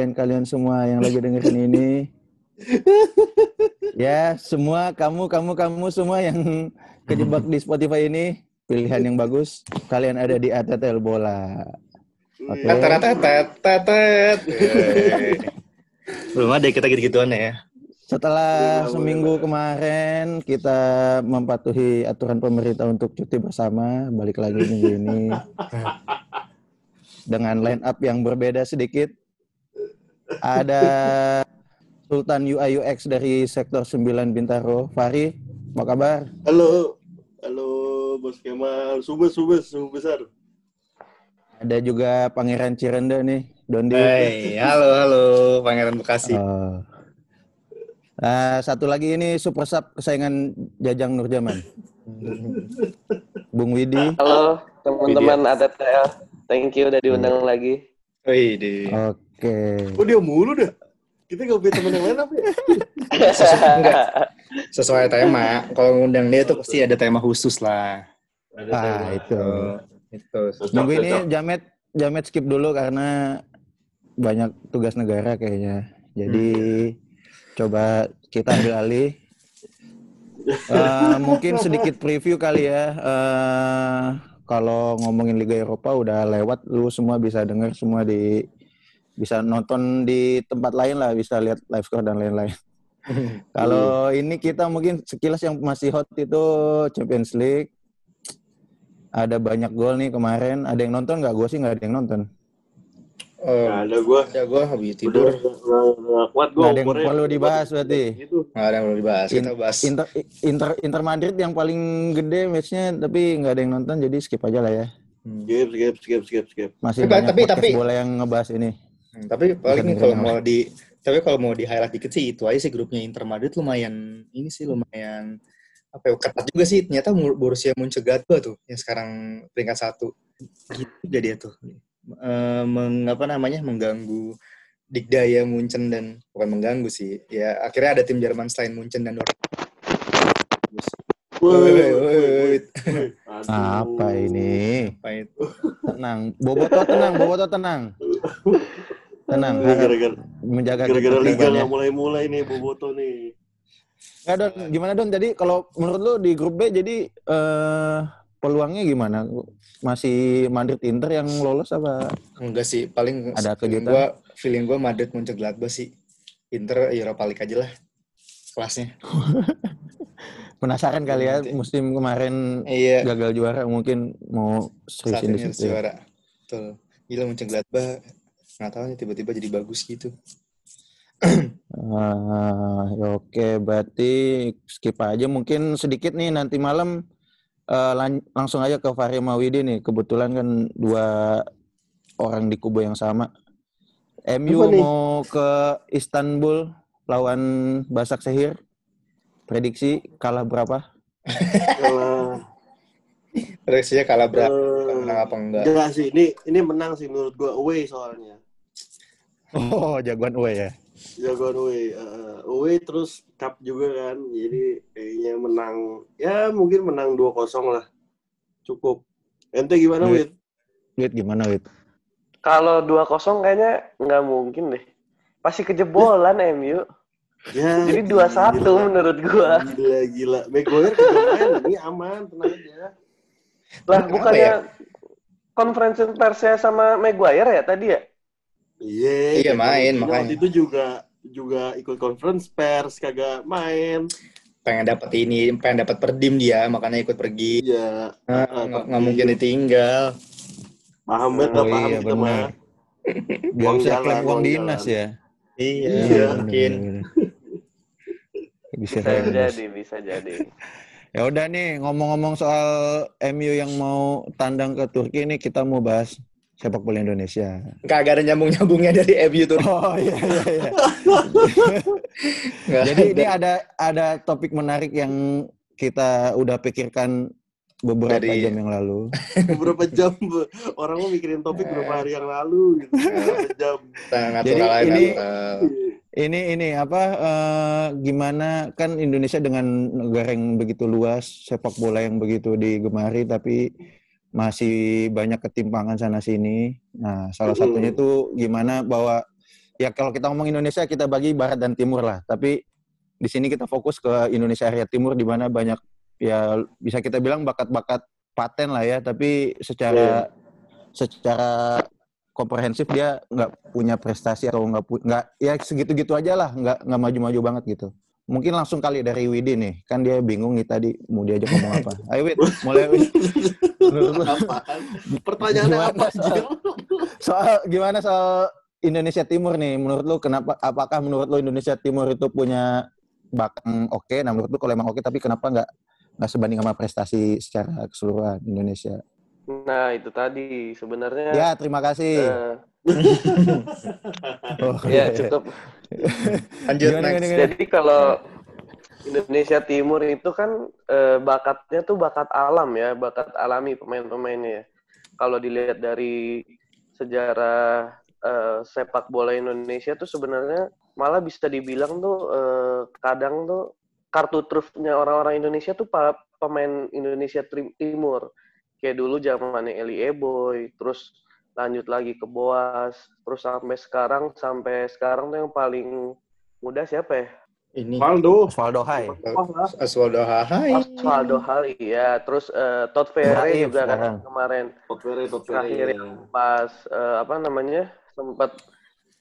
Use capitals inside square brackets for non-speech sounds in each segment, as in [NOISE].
Kalian-kalian semua yang lagi dengerin ini, [LAUGHS] ya semua kamu, kamu, kamu semua yang kejebak di Spotify ini, pilihan yang bagus. Kalian ada di ATTL Bola. Oke. Tetet, Belum ada kita gitu-gituan ya. Setelah seminggu kemarin kita mematuhi aturan pemerintah untuk cuti bersama, balik lagi minggu ini [LAUGHS] dengan line up yang berbeda sedikit. Ada Sultan UI UX dari sektor 9 Bintaro, Fari, apa kabar? Halo, halo Bos Kemal, subes subes subuh besar. Ada juga Pangeran Cirende nih, Dondi. Hai, halo halo Pangeran Bekasi. Oh. Nah, satu lagi ini super sub kesayangan Jajang Nurjaman. Bung Widi. Halo teman-teman ATTL. Thank you udah diundang lagi. Wih, di. Oke. Oh dia mulu dah. Kita gak punya teman yang lain apa ya? Sesuai, [LAUGHS] enggak. Sesuai tema. Kalau ngundang dia tuh pasti ada tema khusus lah. Ah, itu. Oh, itu. Minggu ini Jamet Jamet skip dulu karena banyak tugas negara kayaknya. Jadi coba kita ambil alih. [LAUGHS] Eh, mungkin sedikit preview kali ya. Eh, kalau ngomongin Liga Eropa udah lewat, lu semua bisa denger semua di bisa nonton di tempat lain lah, bisa lihat live score dan lain-lain. [LAUGHS] Kalau ini kita mungkin sekilas yang masih hot itu Champions League. Ada banyak gol nih kemarin. Ada yang nonton nggak? Gue sih nggak ada yang nonton. Oh, Gak ada gue. ya gue habis tidur. udah kuat gue. Nggak ada yang perlu dibahas berarti. Nggak ada yang perlu dibahas. Kita bahas. Inter, Inter Inter Madrid yang paling gede matchnya tapi nggak ada yang nonton jadi skip aja lah ya. Hmm. Skip, skip, skip, skip, skip. Masih Tapi- banyak tapi- tapi- bola yang ngebahas ini. Hmm, Tapi paling Bisa kalau mau di tapi kalau mau di highlight dikit sih itu aja sih grupnya Inter Madrid lumayan ini sih lumayan apa ya ketat juga sih. Ternyata Borussia Mönchengladbach tuh yang sekarang peringkat satu. Gitu juga dia tuh. Eh, meng, apa namanya mengganggu dikdaya Munchen dan bukan mengganggu sih ya akhirnya ada tim Jerman selain Munchen dan Dortmund. Apa ini? apa itu? Tenang, Boboto tenang, Boboto tenang. [LAUGHS] Tenang, harap Gara-gara menjaga gara-gara liga nggak mulai-mulai nih Boboto nih. Nggak, Don, gimana Don? Jadi kalau menurut lu di grup B jadi eh, peluangnya gimana? Masih Madrid Inter yang lolos apa? enggak sih paling Ada feeling kejutan? gua feeling gua Madrid Mönchengladbach sih Inter Europa League aja lah kelasnya [LAUGHS] Penasaran kali ya Nanti. musim kemarin iya gagal juara mungkin mau seriusin di situ. ya. juara. Betul. Gila Mönchengladbach nggak tahu nih tiba-tiba jadi bagus gitu. Ah, ya oke, berarti skip aja mungkin sedikit nih nanti malam eh, lan- langsung aja ke Fahri Mawidi nih. Kebetulan kan dua orang di kubu yang sama. MU Apa nih? mau ke Istanbul lawan Basak Sehir. Prediksi kalah berapa? [LAUGHS] Kalah. Reaksinya kalah berapa? Eh, Menang apa enggak? Enggak sih, ini ini menang sih menurut gue away soalnya. Oh, jagoan away ya. Jagoan away, Eh, away terus cup juga kan, jadi kayaknya menang, ya mungkin menang 2-0 lah, cukup. Ente gimana. Wid? Wit gimana Wit? Kalau 2-0 kayaknya nggak mungkin deh. Pasti kejebolan MU. Ya, Jadi 2-1 gila. menurut gua. Gila, gila. Maguire kagak main, ini aman, tenang aja. Lah Kenapa bukannya ya? konferensi persnya sama Maguire ya tadi ya? Iya, Iya, kagak- main, dia makanya. Waktu itu juga juga ikut conference pers, kagak main. Pengen dapat ini, pengen dapat perdim dia, makanya ikut pergi. Iya. Nah, Ah, nggak nggak mungkin ditinggal. Paham banget, Oh paham iya, kita mah. Biar Uang bisa klaim uang dinas jalan. ya. Iya, Iya. mungkin. Bisa Bisa jadi, bisa jadi. [LAUGHS] Ya udah nih ngomong-ngomong soal MU yang mau tandang ke Turki nih kita mau bahas sepak bola Indonesia. Kagak ada nyambung-nyambungnya dari MU tuh. Oh iya iya iya. Jadi ada. ini ada ada topik menarik yang kita udah pikirkan beberapa Dari- jam yang lalu. [LAUGHS] beberapa jam orang mau mikirin topik beberapa hari yang lalu gitu. [LAUGHS] Beberapa jam. Nah, Jadi ini-. Ini ini apa eh, gimana kan Indonesia dengan negara yang begitu luas, sepak bola yang begitu digemari tapi masih banyak ketimpangan sana sini. Nah, salah satunya itu gimana bahwa ya kalau kita ngomong Indonesia kita bagi barat dan timur lah. Tapi di sini kita fokus ke Indonesia area timur di mana banyak ya bisa kita bilang bakat-bakat paten lah ya, tapi secara secara komprehensif dia nggak punya prestasi atau nggak nggak ya segitu-gitu aja lah, nggak nggak maju-maju banget gitu. Mungkin langsung kali dari Widi nih, kan dia bingung nih tadi mau diajak ngomong apa. [LAUGHS] Ayo Wid, mulai Wid. Pertanyaannya Gimana apa? soal, soal gimana soal Indonesia Timur nih? Menurut lu kenapa? Apakah menurut lu Indonesia Timur itu punya bakat yang oke? Nah menurut lu kalau emang oke, tapi kenapa nggak nggak sebanding sama prestasi secara keseluruhan Indonesia? Nah, itu tadi sebenarnya Ya terima kasih. eh, [LAUGHS] Oh, ya cukup. Lanjut Gimana, next. gimana, gimana? Jadi kalau Indonesia Timur itu kan eh, bakatnya tuh bakat alam ya, bakat alami pemain-pemainnya. ya. Kalau dilihat dari sejarah eh, sepak bola Indonesia tuh sebenarnya malah bisa dibilang tuh eh, kadang tuh kartu trufnya orang-orang Indonesia tuh para pemain Indonesia Timur. Kayak dulu zamannya Eli Eboy, terus lanjut lagi ke Boas, terus sampai sekarang sampai sekarang tuh yang paling muda siapa ya? Ini Valdo. Osvaldo Hai. Aswaldo Hahai. Osvaldo Hali ya, terus eh, Todd Raif juga kan kemarin Tokvere, Tokvere. terakhir ya. yang pas eh, apa namanya sempat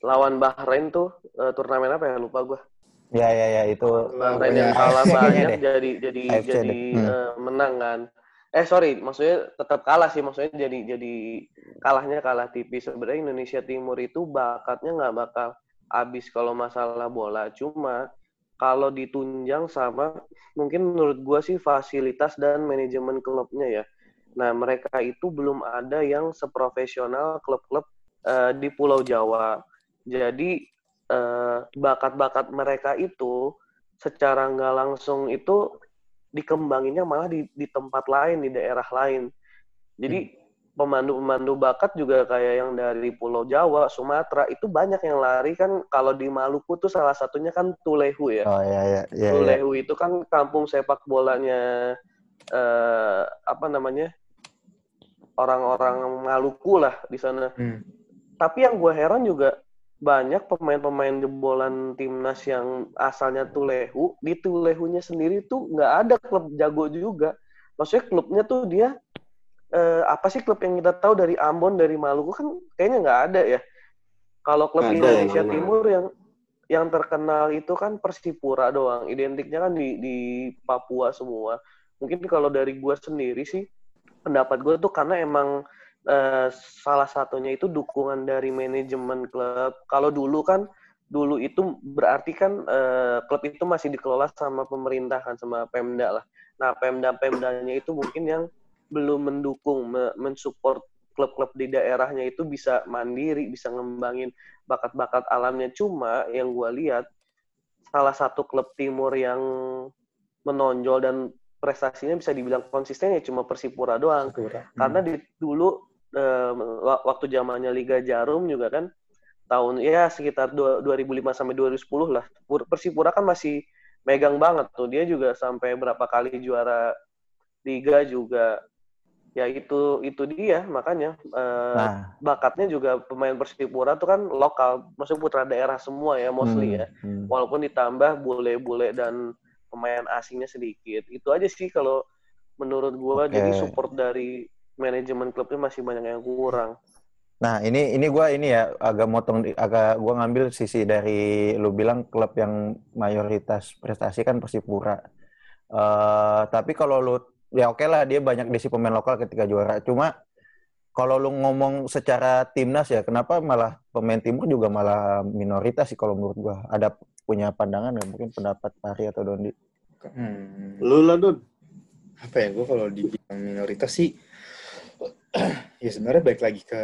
lawan Bahrain tuh eh, turnamen apa ya lupa gue Ya ya ya itu. Bahrain Pokoknya yang kalah kayaknya [LAUGHS] banyak jadi jadi AFC jadi deh. Hmm. eh, menang kan eh sorry maksudnya tetap kalah sih maksudnya jadi jadi kalahnya kalah tipis. Sebenarnya Indonesia Timur itu bakatnya nggak bakal habis kalau masalah bola. Cuma kalau ditunjang sama mungkin menurut gua sih fasilitas dan manajemen klubnya ya. Nah mereka itu belum ada yang seprofesional klub-klub eh, di Pulau Jawa. Jadi eh, bakat-bakat mereka itu secara nggak langsung itu dikembanginnya malah di, di tempat lain di daerah lain. Jadi pemandu-pemandu bakat juga kayak yang dari Pulau Jawa, Sumatera itu banyak yang lari kan kalau di Maluku tuh salah satunya kan Tulehu ya. Oh ya ya ya. ya. Tulehu itu kan kampung sepak bolanya eh, apa namanya orang-orang Maluku lah di sana. Hmm. Tapi yang gue heran juga banyak pemain-pemain jebolan timnas yang asalnya Tulehu, di Tulehunya sendiri tuh nggak ada klub jago juga. Maksudnya klubnya tuh dia eh, apa sih klub yang kita tahu dari Ambon, dari Maluku kan kayaknya nggak ada ya. Kalau klub ada, Indonesia ada. Timur yang yang terkenal itu kan Persipura doang. Identiknya kan di di Papua semua. Mungkin kalau dari gue sendiri sih pendapat gue tuh karena emang eh, salah satunya itu dukungan dari manajemen klub. Kalau dulu kan dulu itu berarti kan eh, klub itu masih dikelola sama pemerintah kan sama Pemda lah. Nah, Pemda-pemdanya itu mungkin yang belum mendukung me- mensupport klub-klub di daerahnya itu bisa mandiri, bisa ngembangin bakat-bakat alamnya. Cuma yang gue lihat salah satu klub timur yang menonjol dan prestasinya bisa dibilang konsisten ya cuma Persipura doang. Karena di dulu wa- waktu zamannya Liga Jarum juga kan tahun ya sekitar dua- 2005 sampai 2010 lah. Pur- Persipura kan masih megang banget tuh. Dia juga sampai berapa kali juara liga juga. Ya itu itu dia makanya eh, Nah, bakatnya juga pemain Persipura tuh kan lokal, maksudnya putra daerah semua ya mostly hmm, ya. hmm. Walaupun ditambah bule-bule dan pemain asingnya sedikit. Itu aja sih kalau menurut gua Oke. jadi support dari manajemen klubnya masih banyak yang kurang. Nah, ini ini gua ini ya agak motong agak gua ngambil sisi dari lu bilang klub yang mayoritas prestasi kan Persipura. Eh tapi kalau lu ya oke lah dia banyak diisi pemain lokal ketika juara. Cuma kalau lu ngomong secara timnas ya, kenapa malah pemain timur juga malah minoritas sih kalau menurut gua. Ada punya pandangan nggak? Mungkin pendapat Pari atau Dondi. Hmm. Lu lah, Dun. apa ya gue kalau dibilang minoritas sih [CLEARS THROAT] ya sebenarnya baik lagi ke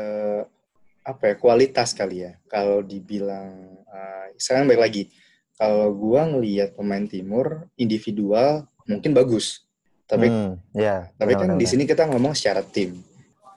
apa ya kualitas kali ya. Kalau dibilang uh, sekarang baik lagi. Kalau gue ngelihat pemain timur individual mungkin bagus. Tapi Hmm, ya. tapi kan benar-benar. di sini kita ngomong secara tim.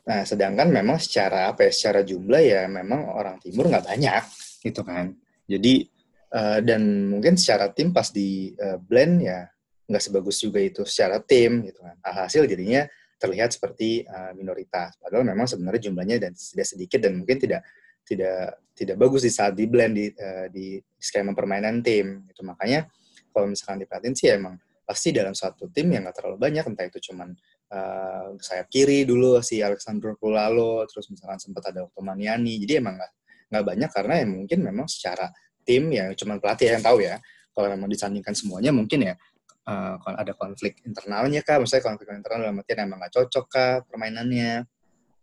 Nah sedangkan memang secara apa ya secara jumlah ya memang orang timur nggak banyak gitu kan. Jadi eh, dan mungkin secara tim pas di eh, blend ya nggak sebagus juga itu secara tim gitu kan. Alhasil jadinya terlihat seperti uh, minoritas. Padahal memang sebenarnya jumlahnya dan tidak sedikit dan mungkin tidak tidak tidak bagus di saat di blend di, uh, di skema permainan tim. Itu makanya kalau misalkan diperhatiin sih emang pasti dalam suatu tim yang nggak terlalu banyak entah itu cuman uh, sayap kiri dulu si Alexander Pulalo terus misalkan sempat ada Ottomaniani jadi emang nggak nggak banyak karena ya mungkin memang secara tim ya cuman pelatih yang tahu ya kalau memang disandingkan semuanya mungkin ya uh, ada konflik internalnya kah? Maksudnya konflik internal dalam artian emang nggak cocok kah permainannya?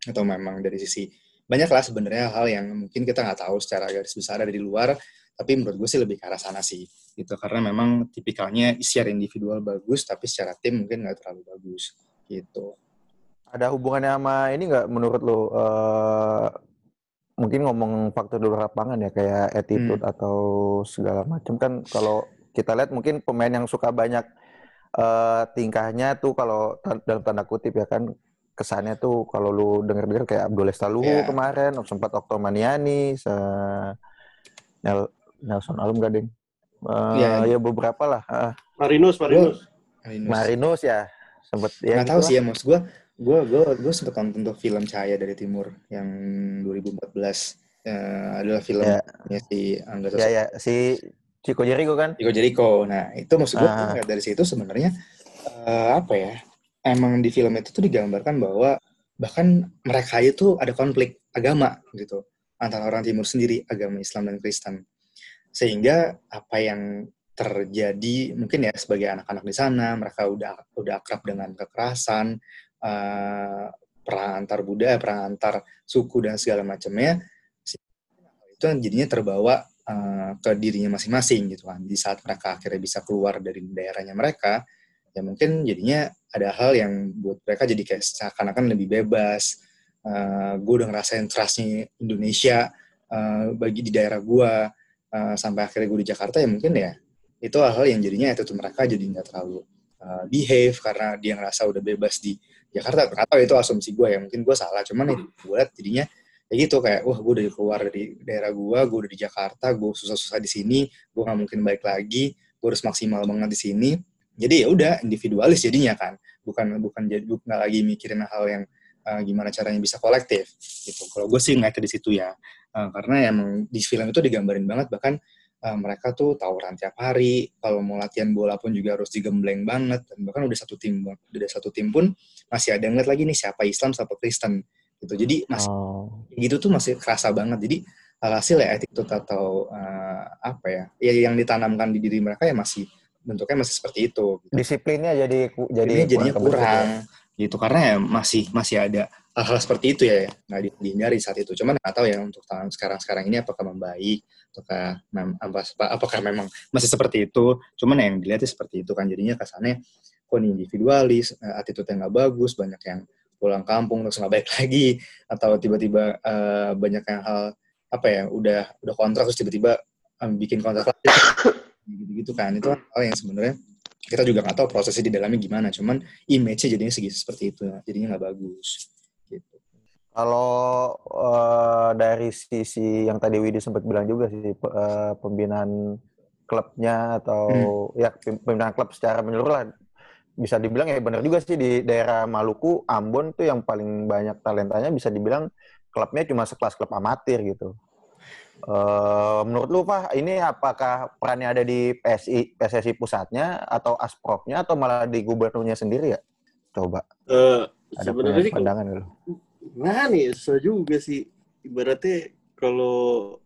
Atau memang dari sisi banyak lah sebenarnya hal yang mungkin kita nggak tahu secara garis besar dari luar tapi menurut gue sih lebih ke arah sana sih gitu. Karena memang tipikalnya secara individual bagus tapi secara tim mungkin nggak terlalu bagus gitu. Ada hubungannya sama ini nggak menurut lo uh, mungkin ngomong faktor di lapangan ya kayak attitude hmm. atau segala macam kan kalau kita lihat mungkin pemain yang suka banyak uh, tingkahnya tuh kalau dalam tanda kutip ya kan kesannya tuh kalau lu denger-denger kayak Abdul Estaluhu yeah. kemarin sempat Oktomaniani se Nel Nelson Alum Gading uh, yeah, yeah. ya beberapa lah uh. Marinus Marinus Marinus, Marinus ya sempat ya nggak gitu tahu sih ya mas gue gue gue gue sempat nonton tuh film Cahaya dari Timur yang 2014 uh, eh, adalah film ya. si Angga Ya ya si Chico Jericho kan? Chico Jericho. Nah itu maksud gue ah. dari situ sebenarnya uh, apa ya? Emang di film itu tuh digambarkan bahwa bahkan mereka itu ada konflik agama gitu antara orang Timur sendiri agama Islam dan Kristen sehingga apa yang terjadi mungkin ya sebagai anak-anak di sana mereka udah udah akrab dengan kekerasan uh, perang antar budaya, perang antar suku dan segala macamnya, itu jadinya terbawa uh, ke dirinya masing-masing gitu kan. Di saat mereka akhirnya bisa keluar dari daerahnya mereka, ya mungkin jadinya ada hal yang buat mereka jadi kayak seakan-akan lebih bebas. Uh, gue udah ngerasain trustnya Indonesia uh, bagi di daerah gue uh, sampai akhirnya gue di Jakarta ya mungkin ya itu hal-hal yang jadinya itu tuh mereka jadi nggak terlalu uh, behave karena dia ngerasa udah bebas di Jakarta atau itu asumsi gue ya mungkin gue salah cuman ya gue liat jadinya kayak gitu kayak wah gue udah keluar dari daerah gue gue udah di Jakarta gue susah-susah di sini gue nggak mungkin baik lagi gue harus maksimal banget di sini. Jadi ya udah individualis jadinya kan bukan bukan jadi bukan lagi mikirin hal yang uh, gimana caranya bisa kolektif gitu. Kalau gue sih nggak di situ ya uh, karena emang di film itu digambarin banget bahkan uh, mereka tuh tawuran tiap hari kalau mau latihan bola pun juga harus digembleng banget dan bahkan udah satu tim udah satu tim pun masih ada ngeliat lagi nih siapa Islam siapa Kristen gitu. Jadi masih oh. gitu tuh masih kerasa banget. Jadi hasil ya attitude atau uh, apa ya ya yang ditanamkan di diri mereka ya masih bentuknya masih seperti itu gitu. disiplinnya jadi jadi jadinya kurang, kurang gitu. Karena ya masih masih ada hal-hal seperti itu ya nggak dihindari saat itu. Cuman nggak tahu ya untuk tahun sekarang sekarang ini apakah membaik ataukah mem, apa, apakah memang masih seperti itu. Cuman yang dilihatnya seperti itu kan. Jadinya kesannya kok ini individualis eh, attitude yang nggak bagus banyak yang pulang kampung terus nggak baik [LAUGHS] lagi atau tiba-tiba uh, banyak yang hal apa ya udah udah kontrak terus tiba-tiba um, bikin kontrak lagi gitu-gitu kan itu hal yang sebenarnya kita juga nggak tahu prosesnya di dalamnya gimana cuman image-nya jadinya segi seperti itu jadinya nggak bagus gitu kalau uh, dari sisi yang tadi Widi sempat bilang juga sih uh, pembinaan klubnya atau hmm. ya pembinaan klub secara menyeluruh lah bisa dibilang ya benar juga sih di daerah Maluku Ambon tuh yang paling banyak talentanya bisa dibilang klubnya cuma sekelas klub amatir gitu. Uh, menurut lu Pak, ini apakah perannya ada di PSI PSSI pusatnya atau Aspropnya atau malah di gubernurnya sendiri ya? Coba. Uh, ada sebenarnya pandangan lu. Nah nih, so juga sih. Ibaratnya kalau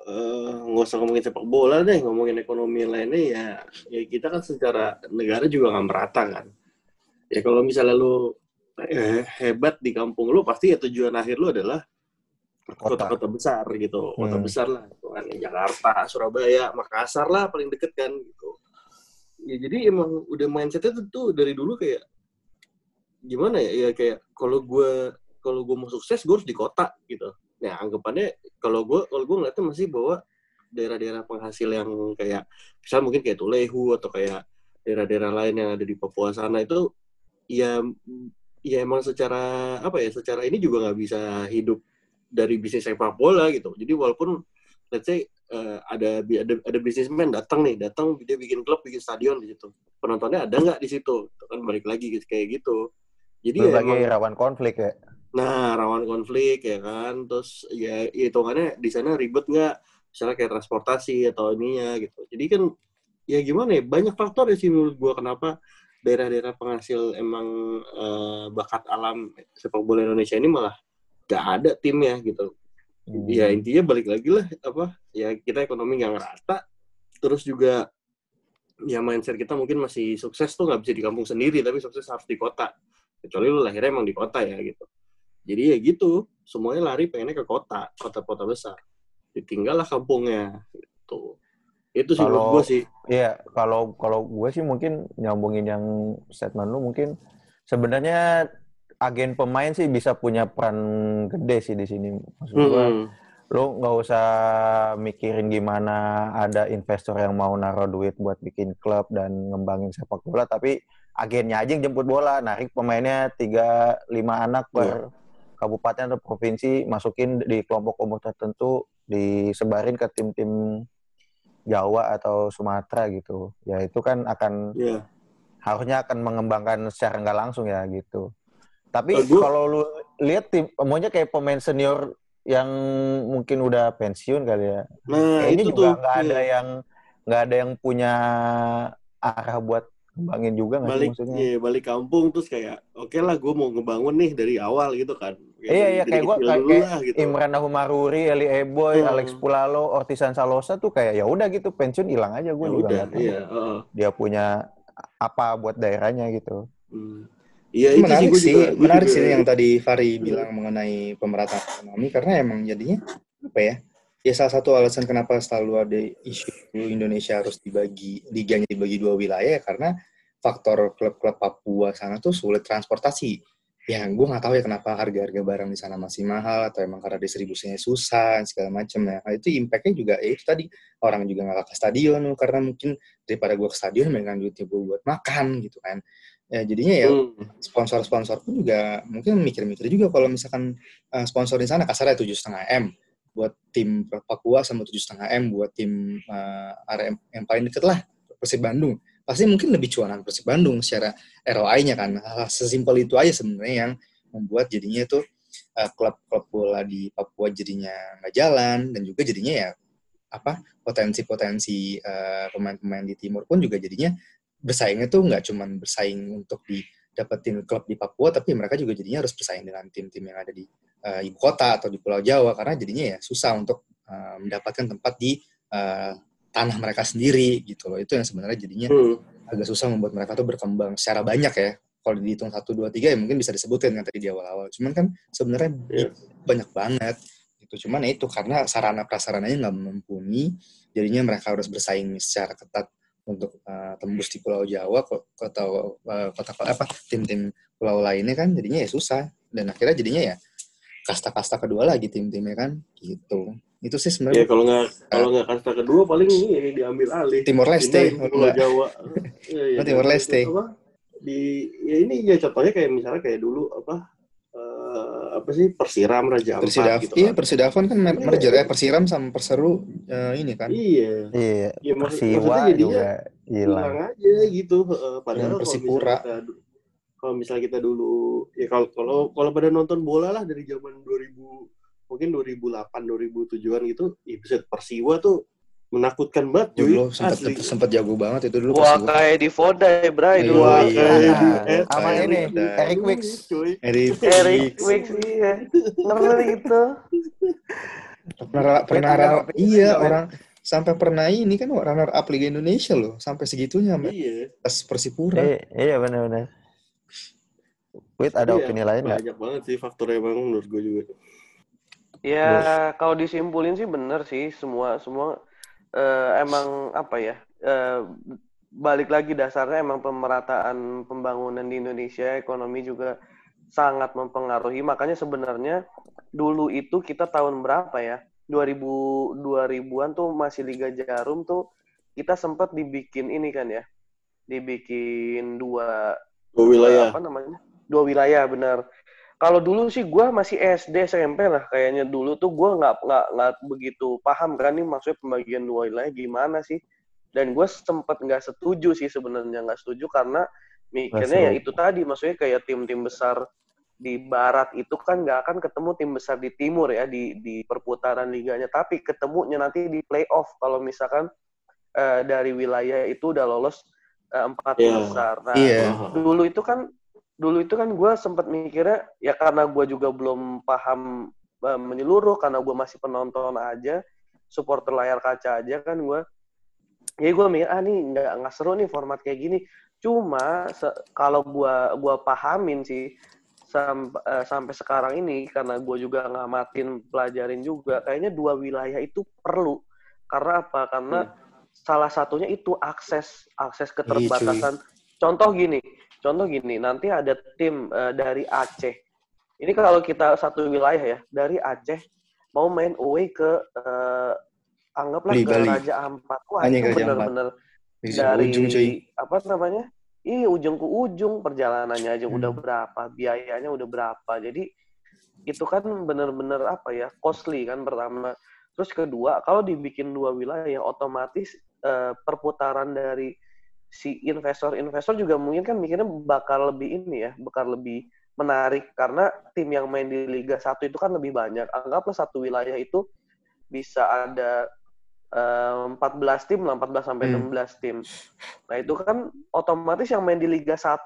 nggak uh, usah ngomongin sepak bola deh, ngomongin ekonomi lainnya ya, ya kita kan secara negara juga nggak merata kan. Ya kalau misalnya lu eh, hebat di kampung lu, pasti ya tujuan akhir lu adalah kota-kota besar gitu kota hmm. besar lah kan Jakarta Surabaya Makassar lah paling deket kan gitu ya jadi emang udah mindsetnya tuh, tuh dari dulu kayak gimana ya ya kayak kalau gue kalau gue mau sukses gue harus di kota gitu nah anggapannya kalau gue kalau gue ngeliatnya masih bahwa daerah-daerah penghasil yang kayak misal mungkin kayak Tulehu atau kayak daerah-daerah lain yang ada di Papua sana itu ya ya emang secara apa ya secara ini juga nggak bisa hidup dari bisnis sepak bola gitu. Jadi walaupun let's say uh, ada ada ada bisnismen datang nih, datang dia bikin klub, bikin stadion di situ. Penontonnya ada nggak di situ? Itu kan balik lagi gitu, kayak gitu. Jadi ya lagi emang- rawan konflik ya. Nah, rawan konflik ya kan. Terus ya hitungannya di sana ribet nggak? Misalnya kayak transportasi atau ininya gitu. Jadi kan ya gimana ya? Banyak faktor ya sih menurut gua kenapa daerah-daerah penghasil emang eh, bakat alam sepak bola Indonesia ini malah gak ada timnya gitu. Hmm. Ya intinya balik lagi lah apa? Ya kita ekonomi nggak ngerata. Terus juga ya mindset kita mungkin masih sukses tuh nggak bisa di kampung sendiri tapi sukses harus di kota. Kecuali lu lahirnya emang di kota ya gitu. Jadi ya gitu, semuanya lari pengennya ke kota, kota-kota besar. Ditinggal lah kampungnya gitu. Itu sih menurut Kalau- gue sih. Iya, kalau kalau gue sih mungkin nyambungin yang statement lu mungkin sebenarnya agen pemain sih bisa punya peran gede sih di sini. Maksud gue, Hmm. lu nggak usah mikirin gimana ada investor yang mau naruh duit buat bikin klub dan ngembangin sepak bola, tapi agennya aja yang jemput bola, narik pemainnya tiga lima anak per kabupaten atau provinsi, masukin di kelompok umur tertentu, disebarin ke tim-tim Jawa atau Sumatera gitu. Ya itu kan akan Iya. harusnya akan mengembangkan secara nggak langsung ya gitu. Tapi gua- kalau lu lihat tim, maunya kayak pemain senior yang mungkin udah pensiun kali ya. Nah, Kayaknya itu juga nggak ada Iya. yang nggak ada yang punya arah buat kembangin juga nggak sih balik maksudnya? iya, balik kampung terus kayak oke lah gue mau ngebangun nih dari awal gitu kan. Kayak Iya iya kayak gua kecil kayak, kayak gitu. Imran Nahumaruri, Eli Eboy, Hmm. Alex Pulalo, Ortisan Salosa tuh kayak ya udah gitu pensiun hilang aja gue Ya juga udah, iya, heeh. dia punya apa buat daerahnya gitu. Hmm. Iya itu sih menarik gue sih, juga. gua menarik juga- sih yang tadi Fari bilang mengenai pemerataan ekonomi karena emang jadinya apa ya? Ya salah satu alasan kenapa selalu ada isu Indonesia harus dibagi liganya dibagi dua wilayah ya karena faktor klub-klub Papua sana tuh sulit transportasi. Ya, gue nggak tahu ya kenapa harga-harga barang di sana masih mahal atau emang karena distribusinya susah segala macam ya. Nah, itu impactnya juga ya itu tadi orang juga nggak ke stadion karena mungkin daripada gue ke stadion mendingan duitnya gue buat makan gitu kan. Ya jadinya ya Hmm. sponsor-sponsor pun juga mungkin mikir-mikir juga kalau misalkan uh, sponsor di sana kasarnya tujuh setengah m buat tim Papua sama tujuh setengah m buat tim uh, area yang- yang paling deket lah Persib Bandung pasti mungkin lebih cuanan Persib Bandung secara ROI-nya kan. Sesimpel itu aja sebenarnya yang membuat jadinya tuh uh, klub-klub bola di Papua jadinya nggak jalan dan juga jadinya ya apa potensi-potensi uh, pemain-pemain di timur pun juga jadinya bersaingnya tuh nggak cuman bersaing untuk di dapetin klub di Papua, tapi mereka juga jadinya harus bersaing dengan tim-tim yang ada di eh, ibu kota atau di Pulau Jawa karena jadinya ya susah untuk eh, mendapatkan tempat di eh, tanah mereka sendiri gitu loh. Itu yang sebenarnya jadinya Hmm. agak susah membuat mereka tuh berkembang secara banyak ya. Kalau dihitung satu dua tiga ya mungkin bisa disebutin kan tadi di awal-awal. Cuman kan sebenarnya Iya. banyak banget gitu. Cuman ya itu karena sarana prasarananya nggak mumpuni, jadinya mereka harus bersaing secara ketat untuk uh, tembus di Pulau Jawa ko- kota uh, kota apa tim-tim pulau lainnya kan jadinya ya susah dan akhirnya jadinya ya kasta-kasta kedua lagi tim-timnya kan gitu itu sih Ya sebenarnya kalau nggak kalau nggak kasta kedua paling ini diambil alih. Timor Leste kalau Pulau. Jawa. [LAUGHS] Iya, iya, Oh, Timor Leste. Apa? Di ya ini ya contohnya kayak misalnya kayak dulu apa eh, apa sih Persiram Raja Ampat Persidav gitu iya kan. Persidafon kan mer- Iya. merger ya Persiram sama Perseru uh, ini kan Iya. Iya, Ya, maksud- Persiwa juga hilang. hilang aja gitu. Eh, padahal kalau Persipura. misalnya kita du- kalau misalnya kita dulu ya kalau kalau kalau pada nonton bola lah dari zaman 2000 mungkin 2008 2007an gitu, ya bisa Persiwa tuh menakutkan banget cuy. dulu sempat sempat jago banget itu dulu Wah Persiwa kayak di Vodai, Bray Iya, dulu. Wah, iya. kayak di- sama ini, Eric Wicks. cuy. Eric Eric Wicks. Iya. Ngeri itu. pernah pernah iya ya. orang sampai pernah ini kan runner up Liga Indonesia loh sampai segitunya sampai Iya. pas Persipura Iya, iya benar-benar. Wait, ada Iya, opini lain nggak? Banyak banget sih faktornya bang menurut gue juga. Ya kalau disimpulin sih bener sih semua semua eh, emang apa ya eh, balik lagi dasarnya emang pemerataan pembangunan di Indonesia ekonomi juga sangat mempengaruhi. Makanya sebenarnya dulu itu kita tahun berapa ya 2000 2000-an tuh masih Liga Jarum tuh kita sempat dibikin ini kan ya dibikin dua Dua wilayah. apa namanya dua wilayah benar kalau dulu sih gue masih SD SMP lah kayaknya. Dulu tuh gue nggak nggak nggak begitu paham kan nih maksudnya pembagian dua wilayah gimana sih. Dan gue sempet nggak setuju sih sebenarnya nggak setuju karena Mikirnya ya itu tadi, maksudnya kayak tim-tim besar di barat itu kan nggak akan ketemu tim besar di timur ya di di perputaran liganya. Tapi ketemunya nanti di playoff kalau misalkan uh, dari wilayah itu udah lolos uh, empat yeah. besar. Nah yeah. dulu itu kan dulu itu kan gue sempat mikirnya ya karena gue juga belum paham uh, menyeluruh karena gue masih penonton aja supporter layar kaca aja kan gue ya gue mikir ah nih nggak nggak seru nih format kayak gini. Cuma kalau gue gua pahamin sih sam, uh, sampai sekarang ini karena gue juga ngamatin pelajarin juga kayaknya dua wilayah itu perlu. Karena apa? Karena hmm. salah satunya itu akses akses keterbatasan. Iyi, contoh gini contoh gini nanti ada tim uh, dari Aceh ini kalau kita satu wilayah ya dari Aceh mau main away ke uh, anggaplah Bali, ke Bali. Raja Ampat wah itu benar-benar dari ujung, apa namanya Iya ujung ke ujung perjalanannya aja hmm. udah berapa, biayanya udah berapa. Jadi itu kan bener-bener apa ya costly kan pertama. Terus kedua kalau dibikin dua wilayah otomatis uh, perputaran dari si investor-investor juga mungkin kan mikirnya bakal lebih ini ya, bakal lebih menarik karena tim yang main di Liga 1 itu kan lebih banyak. Anggaplah satu wilayah itu bisa ada 14 eh, tim lah, 14 sampai hmm. 16 tim. Nah, itu kan otomatis yang main di Liga 1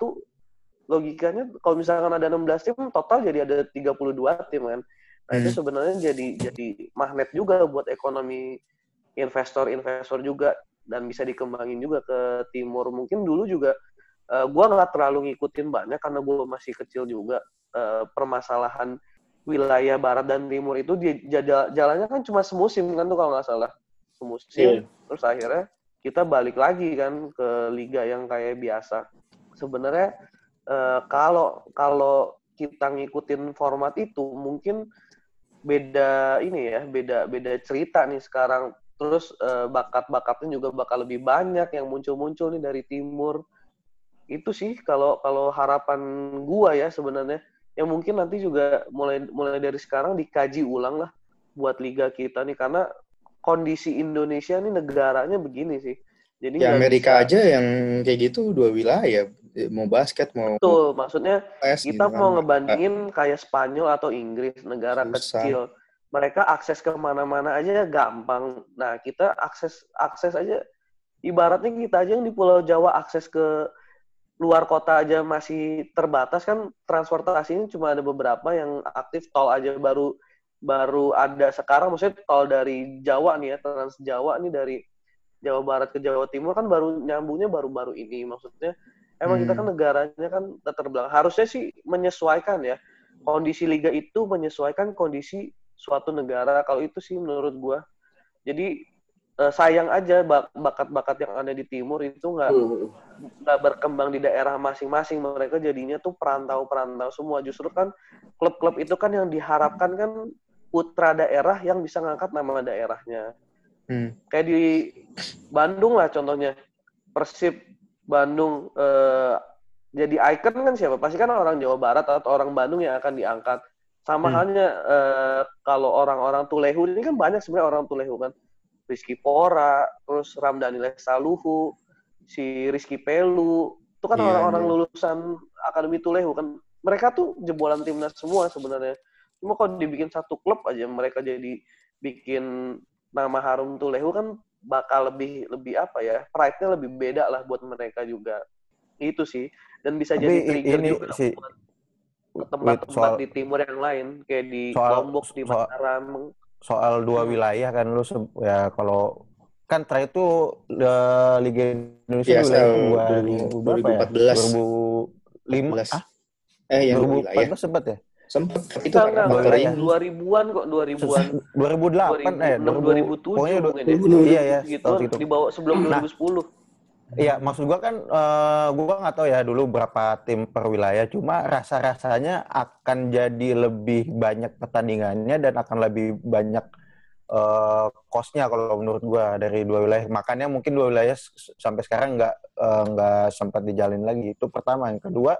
logikanya kalau misalkan ada 16 tim total jadi ada 32 tim kan. Nah, hmm. itu sebenarnya jadi jadi magnet juga buat ekonomi investor-investor juga dan bisa dikembangin juga ke timur. Mungkin dulu juga uh, gua nggak terlalu ngikutin banyak karena gua masih kecil juga uh, permasalahan wilayah barat dan timur itu dia jalannya kan cuma semusim kan tuh kalau nggak salah musim yeah. terus akhirnya kita balik lagi kan ke liga yang kayak biasa sebenarnya uh, kalau kalau kita ngikutin format itu mungkin beda ini ya beda beda cerita nih sekarang terus uh, bakat-bakatnya juga bakal lebih banyak yang muncul-muncul nih dari timur itu sih kalau kalau harapan gua ya sebenarnya yang mungkin nanti juga mulai mulai dari sekarang dikaji ulang lah buat liga kita nih karena kondisi Indonesia ini negaranya begini sih. Jadi ya Amerika bisa, aja yang kayak gitu dua wilayah, mau basket mau. Betul, maksudnya kita gitu mau kan. ngebandingin kayak Spanyol atau Inggris, negara Susah. kecil. Mereka akses ke mana-mana aja gampang. Nah kita akses akses aja, ibaratnya kita aja yang di Pulau Jawa akses ke luar kota aja masih terbatas kan transportasi ini cuma ada beberapa yang aktif tol aja baru baru ada sekarang maksudnya kalau dari Jawa nih ya Trans Jawa nih dari Jawa Barat ke Jawa Timur kan baru nyambungnya baru-baru ini maksudnya emang hmm. kita kan negaranya kan terbelakang harusnya sih menyesuaikan ya kondisi liga itu menyesuaikan kondisi suatu negara kalau itu sih menurut gua jadi eh, sayang aja bakat-bakat yang ada di timur itu nggak hmm. nggak berkembang di daerah masing-masing mereka jadinya tuh perantau-perantau semua justru kan klub-klub itu kan yang diharapkan kan putra daerah yang bisa ngangkat nama daerahnya. Hmm. Kayak di Bandung lah contohnya. Persib Bandung eh, jadi ikon kan siapa? Pasti kan orang Jawa Barat atau orang Bandung yang akan diangkat. Sama hmm. halnya eh, kalau orang-orang Tulehu ini kan banyak sebenarnya orang Tulehu kan. Rizky Pora, terus Ramdhani Lestaluhu, si Rizky Pelu, itu kan iya, orang-orang yeah, lulusan Akademi Tulehu kan. Mereka tuh jebolan timnas semua sebenarnya. Cuma kalau dibikin satu klub aja mereka jadi bikin nama harum Tulehu kan bakal lebih lebih apa ya pride-nya lebih beda lah buat mereka juga itu sih dan bisa Tapi jadi trigger ini juga si, buat tempat-tempat di timur yang lain kayak di soal, Lombok di Mataram soal dua hmm. wilayah kan lu ya kalau kan terakhir itu uh, Liga Indonesia ya, dua ribu berapa ya? 2015 ah? Eh yang 2014 sempat ya? Sempat itu kan enggak, 2000-an kok 2000-an. 2008 eh 2007 pokoknya iya ya gitu, gitu. dibawa sebelum nah, 2010. Iya, maksud gua kan uh, gua nggak tahu ya dulu berapa tim per wilayah, cuma rasa-rasanya akan jadi lebih banyak pertandingannya dan akan lebih banyak uh, kosnya kalau menurut gua dari dua wilayah. Makanya mungkin dua wilayah sampai sekarang nggak uh, nggak sempat dijalin lagi. Itu pertama. Yang kedua,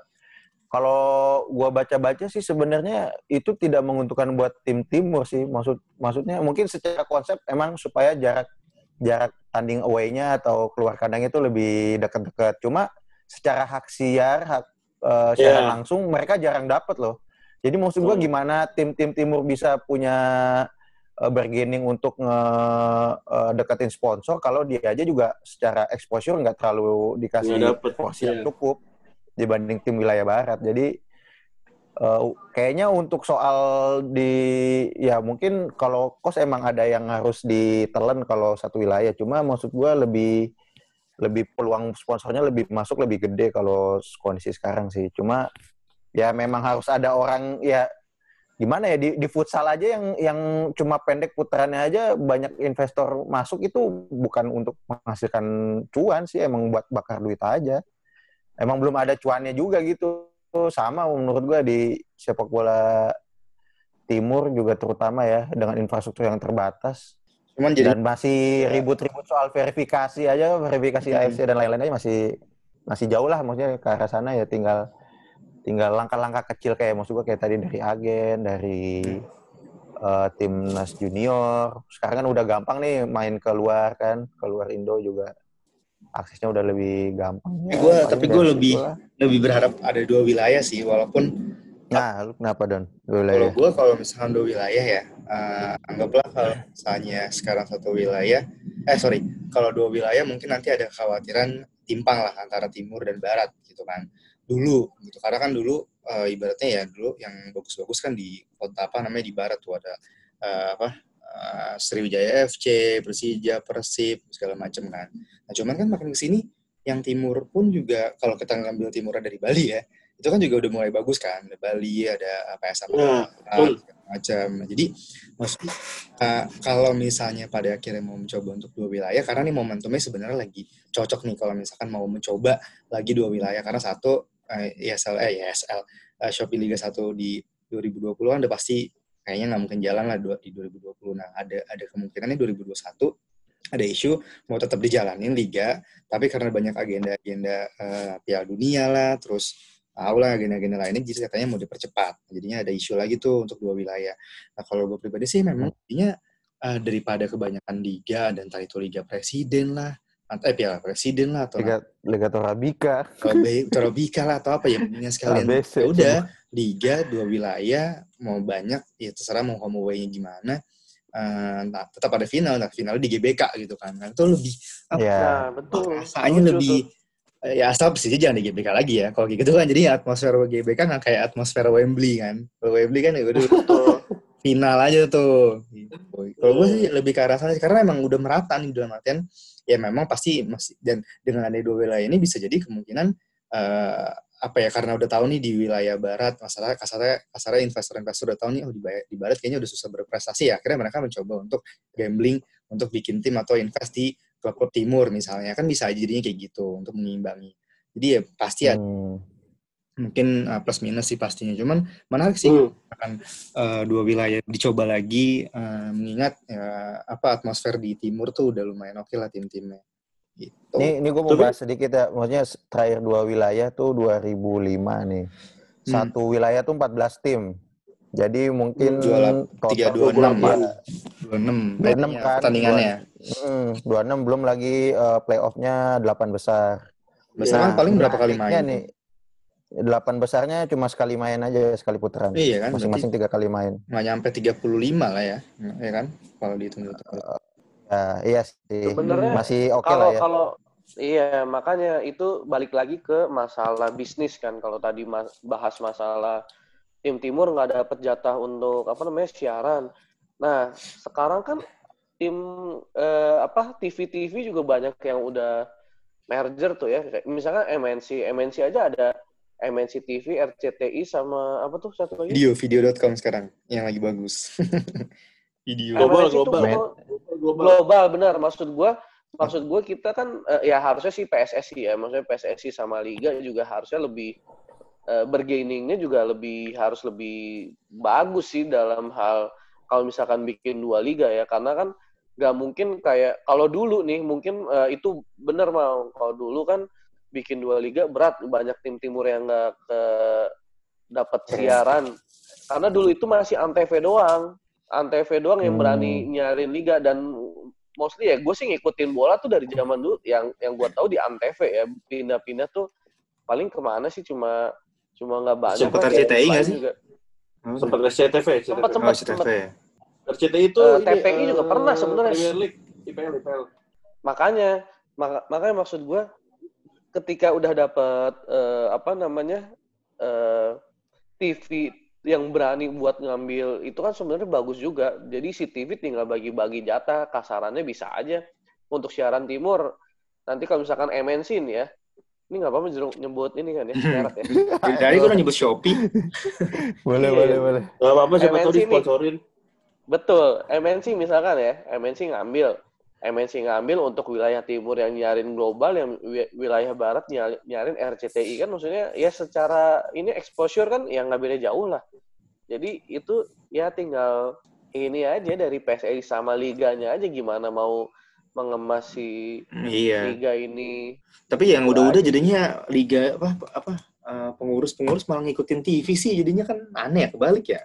kalau gua baca-baca sih sebenarnya itu tidak menguntungkan buat tim timur sih. Maksud maksudnya mungkin secara konsep emang supaya jarak jarak tanding away-nya atau keluar kandang itu lebih dekat-dekat. Cuma secara hak siar, hak uh, siaran Iya. langsung mereka jarang dapat loh. Jadi maksud gua Hmm. gimana tim-tim timur bisa punya uh, bargaining untuk nge uh, deketin sponsor kalau dia aja juga secara exposure nggak terlalu dikasih porsi yang iya. cukup dibanding tim wilayah barat. Jadi uh, kayaknya untuk soal di ya mungkin kalau kos emang ada yang harus ditelan kalau satu wilayah. Cuma maksud gua lebih lebih peluang sponsornya lebih masuk lebih gede kalau kondisi sekarang sih. Cuma ya memang harus ada orang ya gimana ya di, di futsal aja yang yang cuma pendek putarannya aja banyak investor masuk itu bukan untuk menghasilkan cuan sih emang buat bakar duit aja. Emang belum ada cuannya juga gitu. Sama menurut gua di sepak bola timur juga terutama ya dengan infrastruktur yang terbatas Cuman jadi dan masih ribut-ribut soal verifikasi aja, verifikasi Hmm. AFC dan lain-lain aja masih masih jauh lah maksudnya ke arah sana ya tinggal tinggal langkah-langkah kecil kayak maksud gua kayak tadi dari agen, dari eh, timnas junior. Sekarang kan udah gampang nih main keluar kan, keluar Indo juga aksesnya udah lebih gampang. Tapi gua- paling tapi dari gua situ lebih- lah. lebih berharap ada dua wilayah sih, walaupun Nah, lu kenapa Don? Dua kalau wilayah. gue kalau misalkan dua wilayah ya, eh, anggaplah kalau misalnya sekarang satu wilayah, eh sorry, kalau dua wilayah mungkin nanti ada kekhawatiran timpang lah antara timur dan barat gitu kan. Dulu gitu, karena kan dulu eh, ibaratnya ya dulu yang bagus-bagus kan di kota apa namanya di barat tuh ada eh, apa eh, Sriwijaya FC, Persija, Persib segala macam kan. Nah cuman kan makin ke sini yang timur pun juga kalau kita ngambil timurnya dari Bali ya, itu kan juga udah mulai bagus kan. Ada Bali, ada PSM Nah, segala macam. Jadi maksudnya uh, kalau misalnya pada akhirnya mau mencoba untuk dua wilayah, karena nih momentumnya sebenarnya lagi cocok nih kalau misalkan mau mencoba lagi dua wilayah karena satu uh, ISL eh ISL uh, Shopee Liga 1 di 2020 kan udah pasti kayaknya nggak mungkin jalan lah di 2020. Nah, ada ada kemungkinannya 2021 ada isu mau tetap dijalanin liga, tapi karena banyak agenda-agenda uh, Piala Dunia lah, terus tahu lah agenda-agenda lainnya, jadi katanya mau dipercepat. Jadinya ada isu lagi tuh untuk dua wilayah. Nah kalau gue pribadi sih memang intinya uh, daripada kebanyakan liga dan entah itu liga presiden lah, atau eh Piala Presiden lah atau Liga Liga Torabika. Torabika lah atau apa ya punya sekalian [LAUGHS] ya udah liga dua wilayah mau banyak ya terserah mau home away-nya gimana Eh, nah, tetap ada final nah final di GBK gitu kan nah, itu lebih apa Ya. Nah, betul. rasanya Lucu lebih eh, ya asal sih jangan di GBK lagi ya kalau gitu kan jadi atmosfer GBK nggak kayak atmosfer Wembley kan Wembley kan ya udah tuh. final aja tuh gitu. kalau gue sih lebih ke arah sana sih, karena emang udah merata nih dalam artian ya memang pasti masih dan dengan ada dua wilayah ini bisa jadi kemungkinan eh, apa ya karena udah tahu nih di wilayah barat masalah kasarnya kasarnya investor-investor udah tahu nih oh di, ba- di barat kayaknya udah susah berprestasi ya. Akhirnya mereka mencoba untuk gambling untuk bikin tim atau invest di klub-klub timur misalnya. Kan bisa aja jadinya kayak gitu untuk mengimbangi. Jadi ya pasti ada Hmm. mungkin uh, plus minus sih pastinya. Cuman menarik sih Hmm. akan uh, dua wilayah dicoba lagi uh, mengingat ya, apa atmosfer di timur tuh udah lumayan oke lah tim-timnya gitu Ini, ini gue mau bahas sedikit ya. Maksudnya terakhir dua wilayah tuh 2005 nih. Satu wilayah tuh 14 tim. Jadi mungkin Dua lap- tiga dua enam ya. dua enam 26 kan, pertandingannya Hmm, 26 belum lagi eh, playoff-nya 8 besar. Besar kan Nah, paling berapa kali menariknya main nih. 8 besarnya cuma sekali main aja, sekali putaran. iya kan Masing-masing tiga kali main. nggak nyampe 35 lah ya ya kan kalau dihitung itu Ya, iya sih. Sebenarnya Masih oke kalau lah ya. kalau iya makanya itu balik lagi ke masalah bisnis kan. Kalau tadi mas- bahas masalah tim timur nggak dapat jatah untuk apa namanya siaran. Nah sekarang kan tim eh, apa TV TV juga banyak yang udah merger tuh ya. Misalkan MNC MNC aja ada MNC TV RCTI sama apa tuh satu lagi? Video video.com sekarang yang lagi bagus. [LAUGHS] Video. Global, global. Global. Global. benar. Maksud gua maksud gue kita kan eh, ya harusnya sih PSSI ya. Maksudnya PSSI sama liga juga harusnya lebih eh, bergainingnya juga lebih harus lebih bagus sih dalam hal kalau misalkan bikin dua liga ya. Karena kan nggak mungkin kayak kalau dulu nih mungkin eh, itu benar mau kalau dulu kan bikin dua liga berat banyak tim timur yang nggak ke dapat siaran. Karena dulu itu masih antv doang antv doang yang berani nyarin liga dan mostly ya gue sih ngikutin bola tuh dari zaman dulu yang yang gue tahu di antv ya pindah-pindah tuh paling ke mana sih cuma cuma nggak banyak kayak RCTI nggak sih? juga. Sempat SCTV, Sempat, SCTV. Oh, sempat. CTV. RCTI itu Eh, ini, TPI juga eh, pernah sebenarnya. Premier League, IPL, IPL. makanya maka- makanya maksud gue ketika udah dapet eh, apa namanya eh, TV yang berani buat ngambil itu kan sebenarnya bagus juga jadi si TV tinggal bagi-bagi jatah kasarannya bisa aja untuk siaran timur nanti kalau misalkan MNC nih ya ini nggak apa-apa jeruk nyebut ini kan ya merek ya [LAUGHS] Dari gue udah nyebut Shopee. [LAUGHS] Boleh, Iya. boleh, boleh. Gak apa-apa, siapa tahu disponsorin. Betul, MNC misalkan ya, MNC ngambil, MNC ngambil untuk wilayah timur yang nyarin global, yang wi- wilayah barat nyari- nyarin RCTI kan maksudnya ya secara ini exposure kan yang nggak beda jauh lah. Jadi itu ya tinggal ini aja dari PSSI sama liganya aja gimana mau mengemas si Iya. liga ini. Tapi yang udah-udah jadinya liga apa apa eh, pengurus-pengurus malah ngikutin TV sih jadinya kan aneh ya kebalik ya.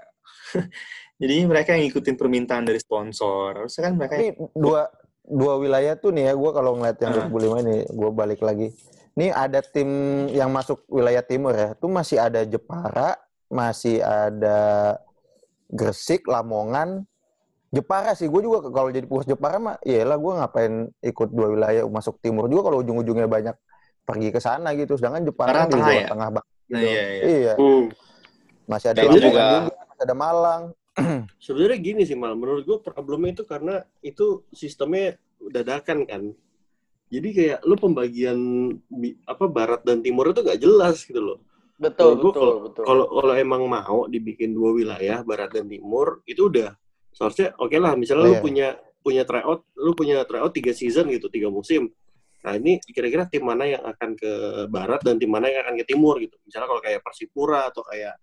[LAUGHS] jadinya mereka yang ngikutin permintaan dari sponsor. Harusnya kan mereka Tapi dua dua wilayah tuh nih ya, gue kalau ngeliat yang Ah. 25 ini, gue balik lagi. Nih ada tim yang masuk wilayah timur ya, tuh masih ada Jepara, masih ada Gresik, Lamongan, Jepara sih. Gue juga kalau jadi pengurus Jepara mah, iyalah gue ngapain ikut dua wilayah masuk timur juga kalau ujung-ujungnya banyak pergi ke sana gitu. Sedangkan Jepara kan di tengah Jawa ya? Tengah banget. Nah, gitu. iya, iya. Iya, Hmm. masih ada Lamongan juga- juga, masih ada Malang. [CLEARS THROAT] Sebenarnya gini sih mal, menurut gue problemnya itu karena itu sistemnya dadakan kan. Jadi kayak lu pembagian apa barat dan timur itu gak jelas gitu loh. Betul, Menurut gua betul, betul. Kalau kalau emang mau dibikin dua wilayah barat dan timur itu udah seharusnya oke lah. Misalnya lu Iya. punya punya tryout, lu punya tryout tiga season gitu, tiga musim. Nah ini kira-kira tim mana yang akan ke barat dan tim mana yang akan ke timur gitu. Misalnya kalau kayak Persipura atau kayak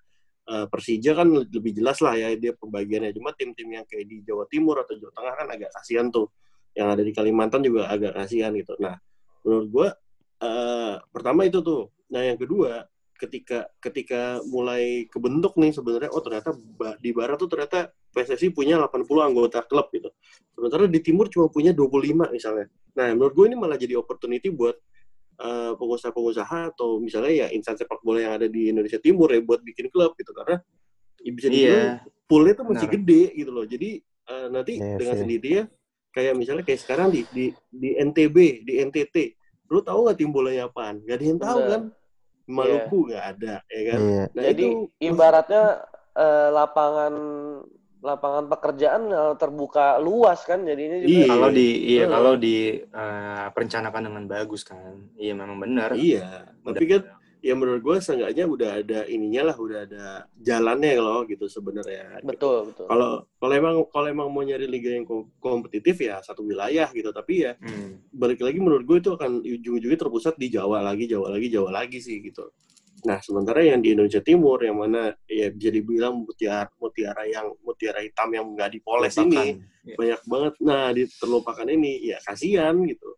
eh, Persija kan lebih jelas lah ya dia pembagiannya. Cuma tim-tim yang kayak di Jawa Timur atau Jawa Tengah kan agak kasihan tuh. Yang ada di Kalimantan juga agak kasihan gitu. Nah menurut gua eh, pertama itu tuh. Nah yang kedua ketika ketika mulai kebentuk nih sebenarnya oh ternyata di barat tuh ternyata PSSI punya 80 anggota klub gitu. Sementara di timur cuma punya 25 misalnya. Nah, menurut gue ini malah jadi opportunity buat pengusaha-pengusaha atau misalnya ya instansi sepak bola yang ada di Indonesia Timur ya buat bikin klub gitu karena ya bisa dibilang Iya. poolnya tuh masih Benar. gede gitu loh. Jadi eh, nanti Iya dengan sendirinya kayak misalnya kayak sekarang di di di NTB, di NTT, lu tahu nggak tim bolanya apaan? Gak ada yang tahu Benar. kan? Maluku nggak ada, ya kan? Iya. Nah, Jadi itu ibaratnya eh, lapangan lapangan pekerjaan eh, terbuka luas kan jadinya juga. Iya. Kalau di iya Betul. kalau di eh, perencanaan dengan bagus kan. Iya memang benar. Iya, tapi kan ya menurut gue seenggaknya udah ada ininya lah, udah ada jalannya loh gitu sebenarnya. Betul, betul. Kalau kalau emang kalau emang mau nyari liga yang kom- kompetitif ya satu wilayah gitu, tapi ya Hmm. balik lagi menurut gue itu akan ujung-ujungnya terpusat di Jawa lagi, Jawa lagi, Jawa lagi sih gitu. Nah sementara yang di Indonesia Timur yang mana ya bisa dibilang mutiara mutiara yang mutiara hitam yang nggak dipoles ini Iya. banyak banget. Nah di terlupakan ini ya kasihan gitu.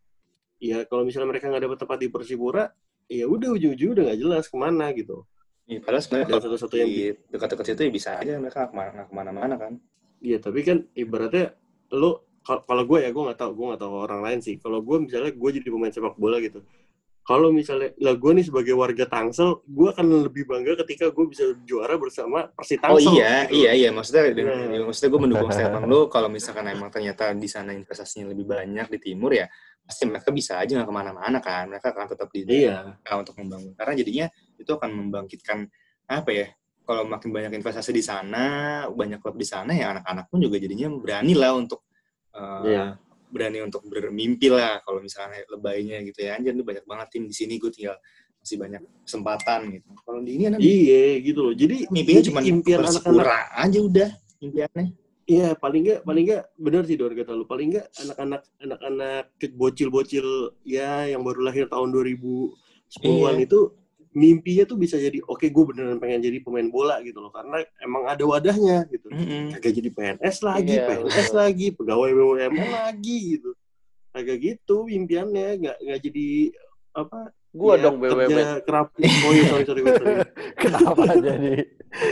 Ya kalau misalnya mereka nggak dapat tempat di Persipura, ya udah ujung-ujung udah nggak jelas ke mana gitu. Iya, padahal sebenarnya kalau satu-satu yang di dekat-dekat situ ya bisa aja mereka ke mana-mana kan. Iya tapi kan ibaratnya lo kal- kalau gue ya gue nggak tahu gue nggak tahu orang lain sih. Kalau gue misalnya gue jadi pemain sepak bola gitu. Kalau misalnya lah gue nih sebagai warga Tangsel, gue akan lebih bangga ketika gue bisa juara bersama Persi Oh Tangsel. iya, gitu. iya, iya. Maksudnya, Nah. maksudnya gue mendukung statement [LAUGHS] lu. Kalau misalkan emang ternyata di sana investasinya lebih banyak di timur ya, pasti mereka bisa aja nggak ke mana-mana kan. Mereka akan tetap di Iya. daerah untuk membangun. Karena jadinya itu akan membangkitkan apa ya? Kalau makin banyak investasi di sana, banyak klub di sana ya anak-anak pun juga jadinya berani lah untuk eh, Iya. Berani untuk bermimpi lah. Kalau misalnya lebaynya gitu ya, anjir lu banyak banget tim di sini, gue tinggal masih banyak kesempatan gitu. Kalau di ini anak Iya gitu loh. Jadi mimpinya cuma impian anak-anak aja udah impiannya. Iya, paling nggak paling nggak benar sih Dor kata lu. Paling nggak anak-anak anak-anak bocil-bocil ya yang baru lahir tahun 2010-an Iya. itu mimpinya tuh bisa jadi oke gue beneran pengen jadi pemain bola gitu loh karena emang ada wadahnya gitu. Mm-mm. Kagak jadi PNS lagi, Iya, PNS betul. lagi, pegawai BUMN lagi gitu. Kagak gitu impiannya, nggak nggak jadi apa? Gua ya, dong BUMN. kerap. Oh iya, sorry sorry, sorry. [LAUGHS] Kenapa jadi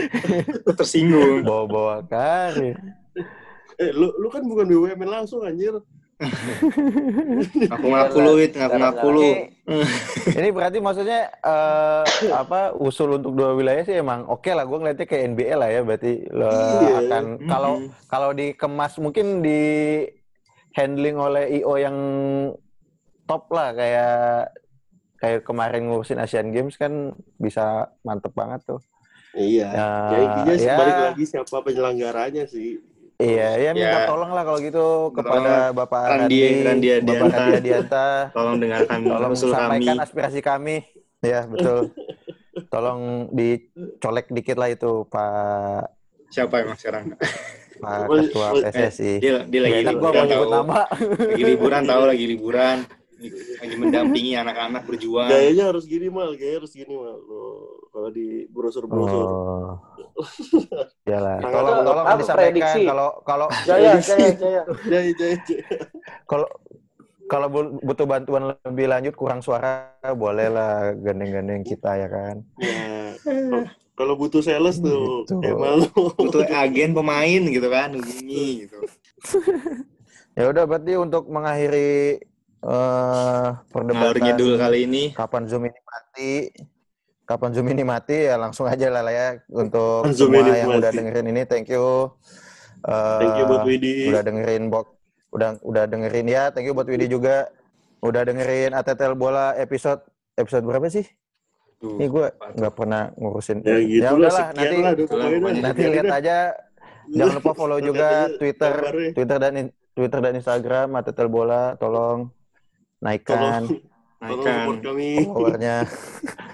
[LAUGHS] Tersinggung. bawa-bawa karir? Eh, lu lu kan bukan BUMN langsung anjir. [LAUGHS] Aku ngaku lu, Wit. Ngaku ngaku lu. [LAUGHS] Ini berarti maksudnya eh, apa usul untuk dua wilayah sih emang oke lah. Gue ngeliatnya kayak NBA lah ya. Berarti lo Iya. akan kalau Mhm. kalau dikemas mungkin di handling oleh IO yang top lah kayak kayak kemarin ngurusin Asian Games kan bisa mantep banget tuh. Iya. Ya, Ya intinya ya. balik lagi siapa penyelenggaranya sih. Iya, ya minta Ya. tolong lah kalau gitu kepada Bapak Randi- Randi, Randi Bapak Adianta. Randi [LAUGHS] Adianta. Tolong dengarkan Tolong usul kami. sampaikan aspirasi kami. Ya, betul. [LAUGHS] Tolong dicolek dikit lah itu Pak Siapa emang sekarang? Pak Ketua PSSI. Dia, dia lagi Enak gua liburan mau nyebut tahu. nama. Lagi liburan tahu lagi liburan. Lagi mendampingi anak-anak berjuang. Gayanya harus gini mal, gaya harus gini mal. Loh, kalau di brosur-brosur. Oh. [LAUGHS] Yalah, Itu tolong tolong apa, disampaikan prediksi? kalau kalau Jaya, [LAUGHS] jaya, jaya. Jaya, jaya, jaya. kalau kalau bu- butuh bantuan lebih lanjut kurang suara boleh lah gandeng-gandeng kita ya kan. Ya, kalau- kalau butuh sales tuh, Gitu. malu. Butuh agen pemain gitu kan, hubungi gitu. Ya udah berarti untuk mengakhiri eh Ngalur perdebatan ngidul kali ini. kapan Zoom ini mati, kapan Zoom ini mati ya langsung aja lah ya untuk Kapan Zoom semua ini yang mati. udah dengerin ini thank you. Eh, Thank you buat Widi. Udah dengerin bok, udah udah dengerin ya, thank you buat Widi juga. Udah dengerin ATTL bola episode episode berapa sih? Tuh. Ini gue nggak pernah ngurusin. Ya gitu lah, udahlah nanti lah. nanti lihat aja. Jangan lupa follow juga Twitter, kabarnya. Twitter dan Twitter dan Instagram ATTL bola. Tolong naikkan Tolong, tolong Naikkan. support kami. followernya. [LAUGHS]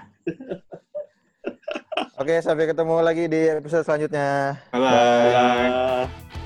Oke, sampai ketemu lagi di episode selanjutnya. Bye-bye. Dadah.